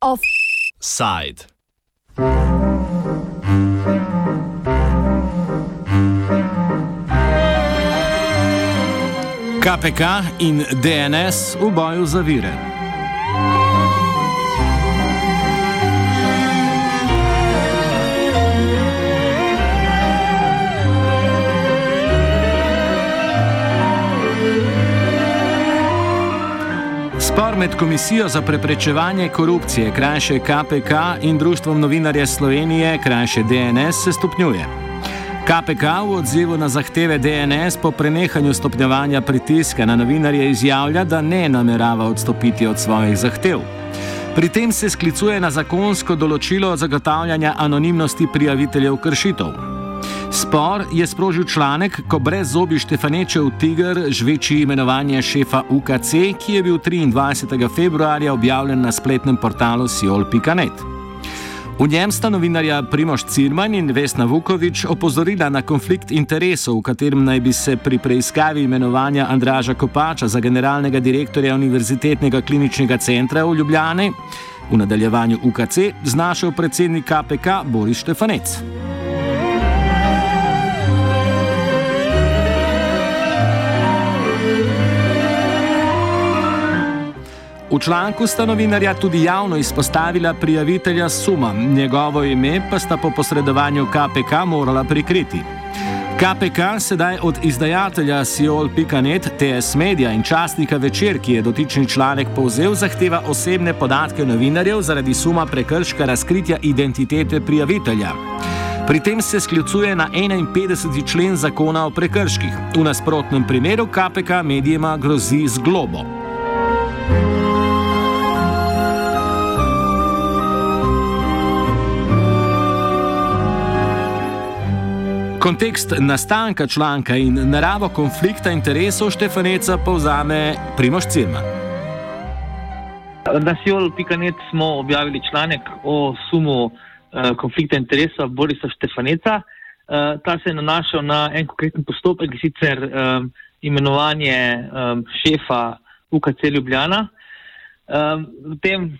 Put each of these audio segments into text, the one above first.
Offside. KPK in DNS v boju za vire. Med Komisijo za preprečevanje korupcije, krajše KPK, in Društvom novinarjev Slovenije, krajše DNS, se stopnjuje. KPK v odzivu na zahteve DNS po prenehanju stopnjevanja pritiska na novinarje izjavlja, da ne namerava odstopiti od svojih zahtev. Pri tem se sklicuje na zakonsko določilo zagotavljanja anonimnosti prijaviteljev kršitev. Spor je sprožil članek, ko brez zobi Štefanečev Tiger žveči imenovanje šefa UKC, ki je bil 23. februarja objavljen na spletnem portalu siol.net. V njem sta novinarja Primoš Cirman in Vesna Vukovič opozorila na konflikt interesov, v katerem naj bi se pri preiskavi imenovanja Andraža Kopača za generalnega direktorja Univerzitetnega kliničnega centra v Ljubljani v nadaljevanju UKC znašel predsednik KPK Boris Štefanec. V članku sta novinarja tudi javno izpostavila prijavitelja suma, njegovo ime pa sta po posredovanju KPK morala prikriti. KPK sedaj od izdajatelja Siol.net, TS Media in častnika večer, ki je dotični članek povzel, zahteva osebne podatke novinarjev zaradi suma prekrška razkritja identitete prijavitelja. Pri tem se sklicuje na 51. člen zakona o prekrških. V nasprotnem primeru KPK medijema grozi z globo. Kontekst nastanka članka in naravo konflikta interesov Štefaneca povzame Primoš Cirman. Na siol.net smo objavili članek o sumu uh, konflikta interesa Borisa Štefaneca. Uh, ta se je nanašal na en konkreten postopek, sicer um, imenovanje um, šefa UKC Ljubljana. Um, tem,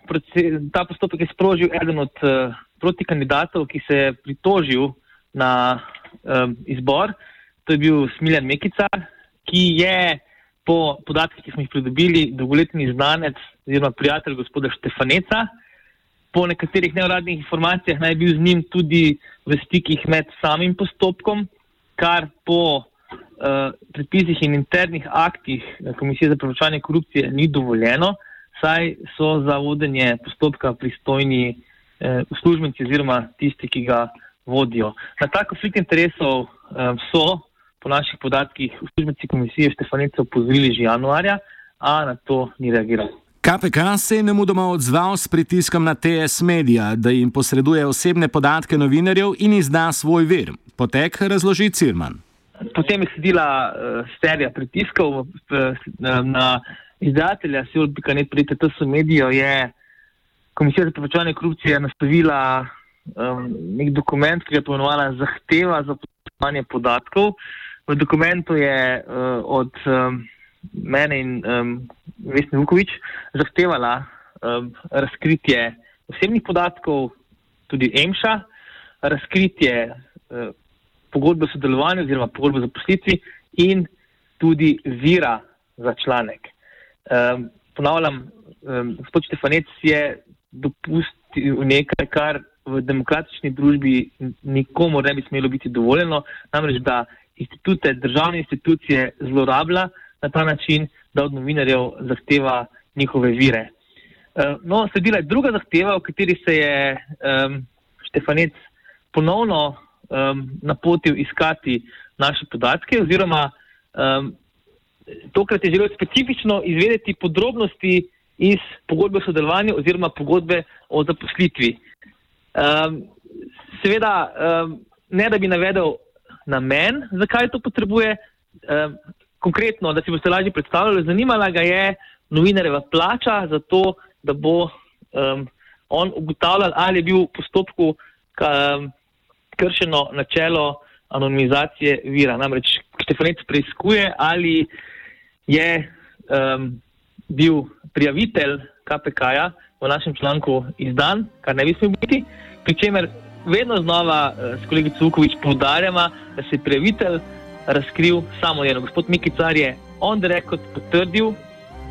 ta postopek je sprožil eden od uh, protikandidatov, ki se je pritožil na um, izbor. To je bil Smiljan Mekica, ki je po podatkih, ki smo jih pridobili, dolgoletni znanec oziroma prijatelj gospoda Štefaneca. Po nekaterih neuradnih informacijah naj bi bil z njim tudi v stikih med samim postopkom, kar po uh, predpisih in internih aktih Komisije za preprečevanje korupcije ni dovoljeno, saj so za vodenje postopka pristojni uh, uslužbenci oziroma tisti, ki ga vodijo. Na ta konflikt interesov um, so, po naših podatkih, uslužbenci komisije Štefanica upozorili že januarja, a na to ni reagiral. KPK se je nemudoma odzval s pritiskom na TS Media, da jim posreduje osebne podatke novinarjev in izda svoj vir. Potek razloži Cirman. Potem je sledila uh, serija pritiskov uh, na izdatelja Sivl.net, ne pridete, to so medijo, je Komisija za preprečevanje korupcije nastavila um, nek dokument, ki je pojmenovala zahteva za poslovanje podatkov. V dokumentu je uh, od um, mene in um, Vesni Vukovič zahtevala um, razkritje osebnih podatkov, tudi EMŠA, razkritje uh, pogodbe o sodelovanju oziroma pogodbe o zaposlitvi in tudi vira za članek. Um, ponavljam, um, gospod Štefanec je dopustil nekaj, kar v demokratični družbi nikomu ne bi smelo biti dovoljeno, namreč da institute, državne institucije zlorablja na ta način, da od novinarjev zahteva njihove vire. Eh, no, sledila je druga zahteva, v kateri se je um, Štefanec ponovno um, napotil iskati naše podatke, oziroma um, tokrat je želel specifično izvedeti podrobnosti iz pogodbe o sodelovanju oziroma pogodbe o zaposlitvi. Um, seveda, um, ne da bi navedel namen, zakaj to potrebuje, um, konkretno, da si boste lažje predstavljali, zanimala ga je novinareva plača za to, da bo um, on ugotavljal, ali je bil v postopku um, kršeno načelo anonimizacije vira. Namreč Štefanec preizkuje, ali je um, bil prijavitelj KPK-ja v našem članku izdan, kar ne bi smel biti, pri čemer vedno znova uh, s kolegico Vukovič poudarjamo, da se je prijavitelj razkril samo eno. Gospod Mikicar je on direkt potrdil,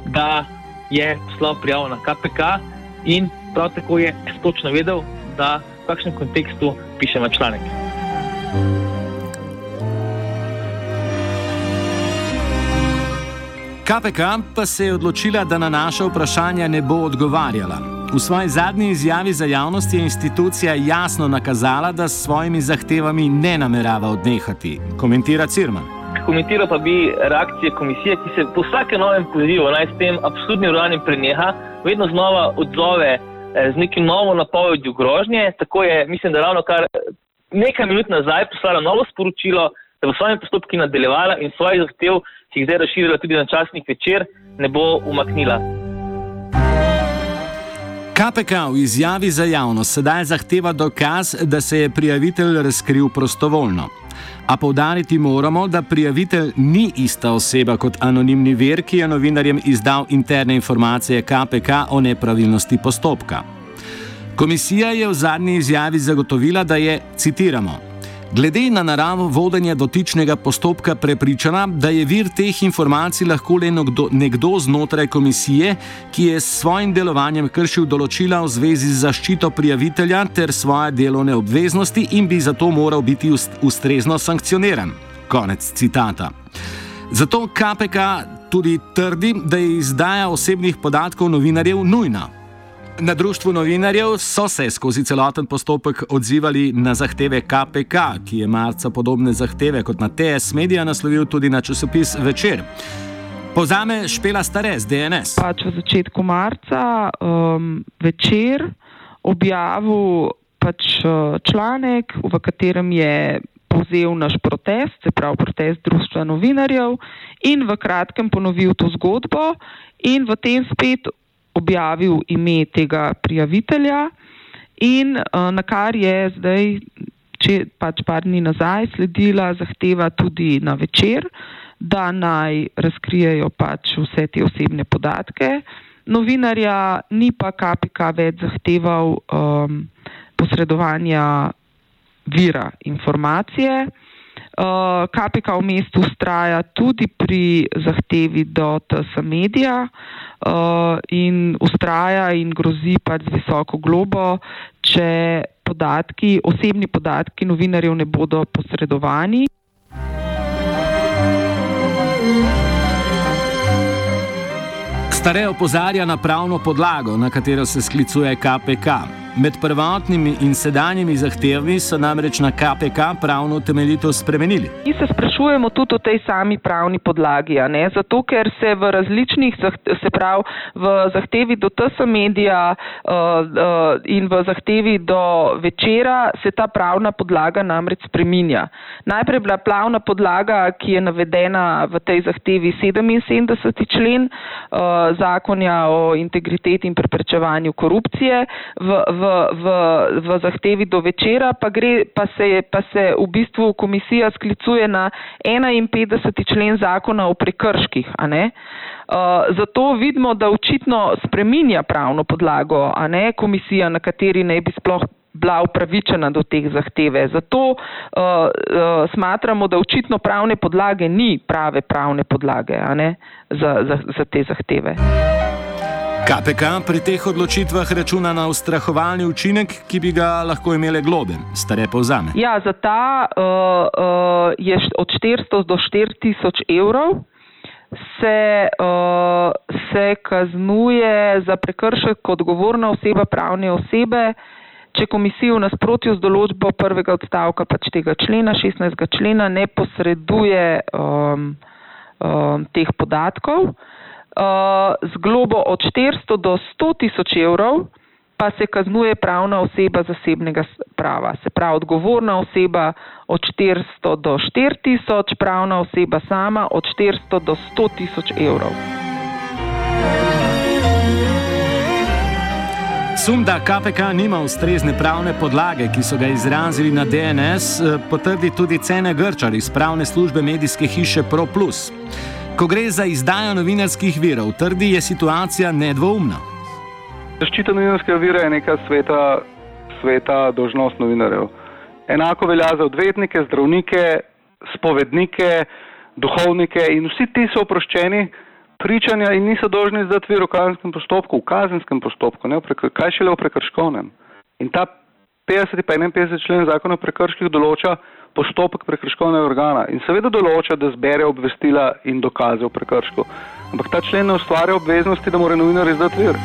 da je poslal prijavo na KPK in prav tako je točno vedel, da v kakšnem kontekstu pišemo članek. KPK pa se je odločila, da na naše vprašanja ne bo odgovarjala. V svoji zadnji izjavi za javnost je institucija jasno nakazala, da s svojimi zahtevami ne namerava odnehati, komentira Cirman. Komentiral pa bi reakcije komisije, ki se po vsakem novem pozivu naj s tem absurdnim ravnanjem preneha, vedno znova odzove eh, z nekim novo napovedjo grožnje. Tako je, mislim, da ravno kar nekaj minut nazaj poslala novo sporočilo, da bo svojimi postopki nadaljevala in svojih zahtev ki jih zdaj razširila tudi na časnik večer, ne bo umaknila. KPK v izjavi za javnost sedaj zahteva dokaz, da se je prijavitelj razkril prostovoljno. A povdariti moramo, da prijavitelj ni ista oseba kot anonimni ver, ki je novinarjem izdal interne informacije KPK o nepravilnosti postopka. Komisija je v zadnji izjavi zagotovila, da je, citiramo, Glede na naravo vodenja dotičnega postopka prepričana, da je vir teh informacij lahko le nekdo, nekdo znotraj komisije, ki je s svojim delovanjem kršil določila v zvezi z zaščito prijavitelja ter svoje delovne obveznosti in bi zato moral biti ustrezno sankcioniran. Konec citata. Zato KPK tudi trdi, da je izdaja osebnih podatkov novinarjev nujna. Na društvu novinarjev so se skozi celoten postopek odzivali na zahteve KPK, ki je marca podobne zahteve kot na TS Media naslovil tudi na časopis Večer. Pozame Špela Stares, DNS. Pač v začetku marca um, večer objavil pač uh, članek, v katerem je povzel naš protest, se pravi protest društva novinarjev, in v kratkem ponovil to zgodbo, in v tem spet objavil ime tega prijavitelja, in uh, na kar je zdaj, če pač par dni nazaj, sledila zahteva tudi na večer, da naj razkrijejo pač vse te osebne podatke. Novinarja ni pa KPK več zahteval um, posredovanja vira informacije. Uh, KPK v mestu ustraja tudi pri zahtevi do TS medija. Uh, in ustraja in grozi pač z visoko globo, če podatki, osebni podatki novinarjev ne bodo posredovani. Stare opozarja na pravno podlago, na katero se sklicuje KPK. Med prvotnimi in sedanjimi zahtevami so namreč na KPK pravno temeljito spremenili. Mi se sprašujemo tudi o tej sami pravni podlagi, zato ker se v različnih, se pravi v zahtevi do TS medija uh, uh, in v zahtevi do večera, se ta pravna podlaga namreč spreminja. Najprej je bila pravna podlaga, ki je navedena v tej zahtevi 77. člen uh, zakonja o integriteti in preprečevanju korupcije. V, v v, v, v zahtevi do večera, pa, gre, pa, se pa se v bistvu komisija sklicuje na 51. člen zakona o prekrških. Uh, zato vidimo, da očitno spreminja pravno podlago, a ne komisija, na kateri ne bi sploh bila upravičena do teh zahteve. Zato uh, uh, smatramo, da očitno pravne podlage ni prave pravne podlage za, za, za te zahteve. KPK pri teh odločitvah računa na ustrahovalni učinek, ki bi ga lahko imele globe. Stare povzame. Ja, za ta uh, uh, je od 400 do 4000 evrov. Se, uh, se kaznuje za prekršek kot odgovorna oseba pravne osebe, če komisija v nasprotju z določbo prvega odstavka pač tega člena, 16. člena, ne posreduje um, um, teh podatkov. Uh, z globo od 400 do 100 tisoč evrov pa se kaznuje pravna oseba zasebnega prava. Se pravi, odgovorna oseba od 400 do 4 tisoč, pravna oseba sama od 400 do 100 tisoč evrov. Sum, da KPK nima ustrezne pravne podlage, ki so ga izrazili na DNS, eh, potrdi tudi cene Grčar iz pravne službe medijske hiše ProPlus. Ko gre za izdajo novinarskih virov, trdi, je situacija nedvoumna. Zaščita novinarskega vira je neka sveta, sveta dožnost novinarjev. Enako velja za odvetnike, zdravnike, spovednike, duhovnike in vsi ti so oproščeni pričanja in niso dolžni izdati vir v kazenskem postopku, v kazenskem postopku, ne kaj šele v prekrškovnem. In ta 50 pa 51 člen zakona o prekrških določa postopek prekrškovnega organa in seveda določa, da zbere obvestila in dokaze o prekršku. Ampak ta člen ne ustvarja obveznosti, da mora novinar izdati vir.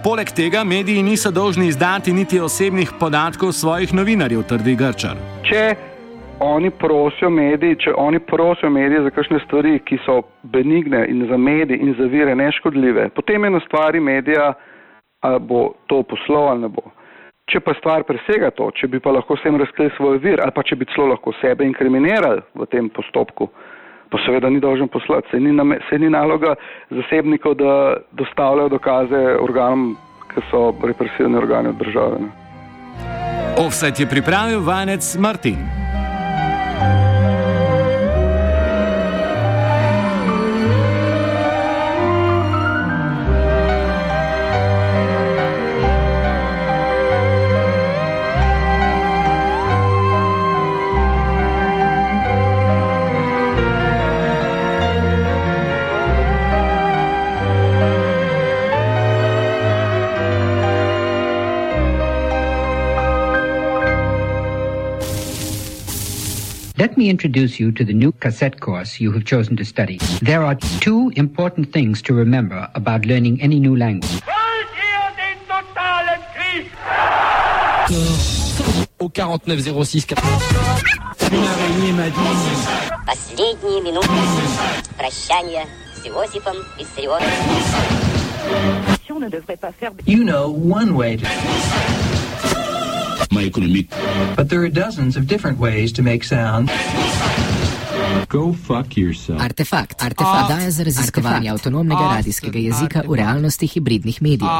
Poleg tega mediji niso dolžni izdati niti osebnih podatkov svojih novinarjev, trdi Grčar. Če oni prosijo mediji, če oni prosijo medije za kakšne stvari, ki so benigne in za medije in za vire neškodljive, potem je na stvari medija, ali bo to poslov ali ne bo. Če pa stvar presega to, če bi pa lahko s tem razkrili svoj vir ali pa če bi celo lahko sebe inkriminirali v tem postopku, pa seveda ni dolžen poslati. Se ni, se ni naloga zasebnikov, da dostavljajo dokaze organom, ki so represivni organi od države. Offset je pripravil vanec Martin. Let me introduce you to the new cassette course you have chosen to study. There are two important things to remember about learning any new language. Au 4906 Последние минуты прощания с Иосифом You know one way to... my economic. But there are dozens of different ways to make sound. Go fuck yourself. Artefakt. Artefakt daje za raziskovanje avtonomnega radijskega jezika v realnosti hibridnih medijev.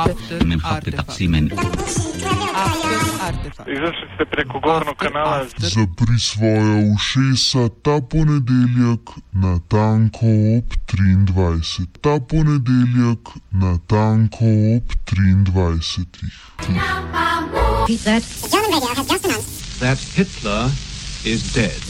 Izvršite preko gornjo kanala. Zapri svoja ušesa ta ponedeljek na tanko ob 23. Ta ponedeljek na tanko ob 23. Repeat that. The German radio has just announced that Hitler is dead.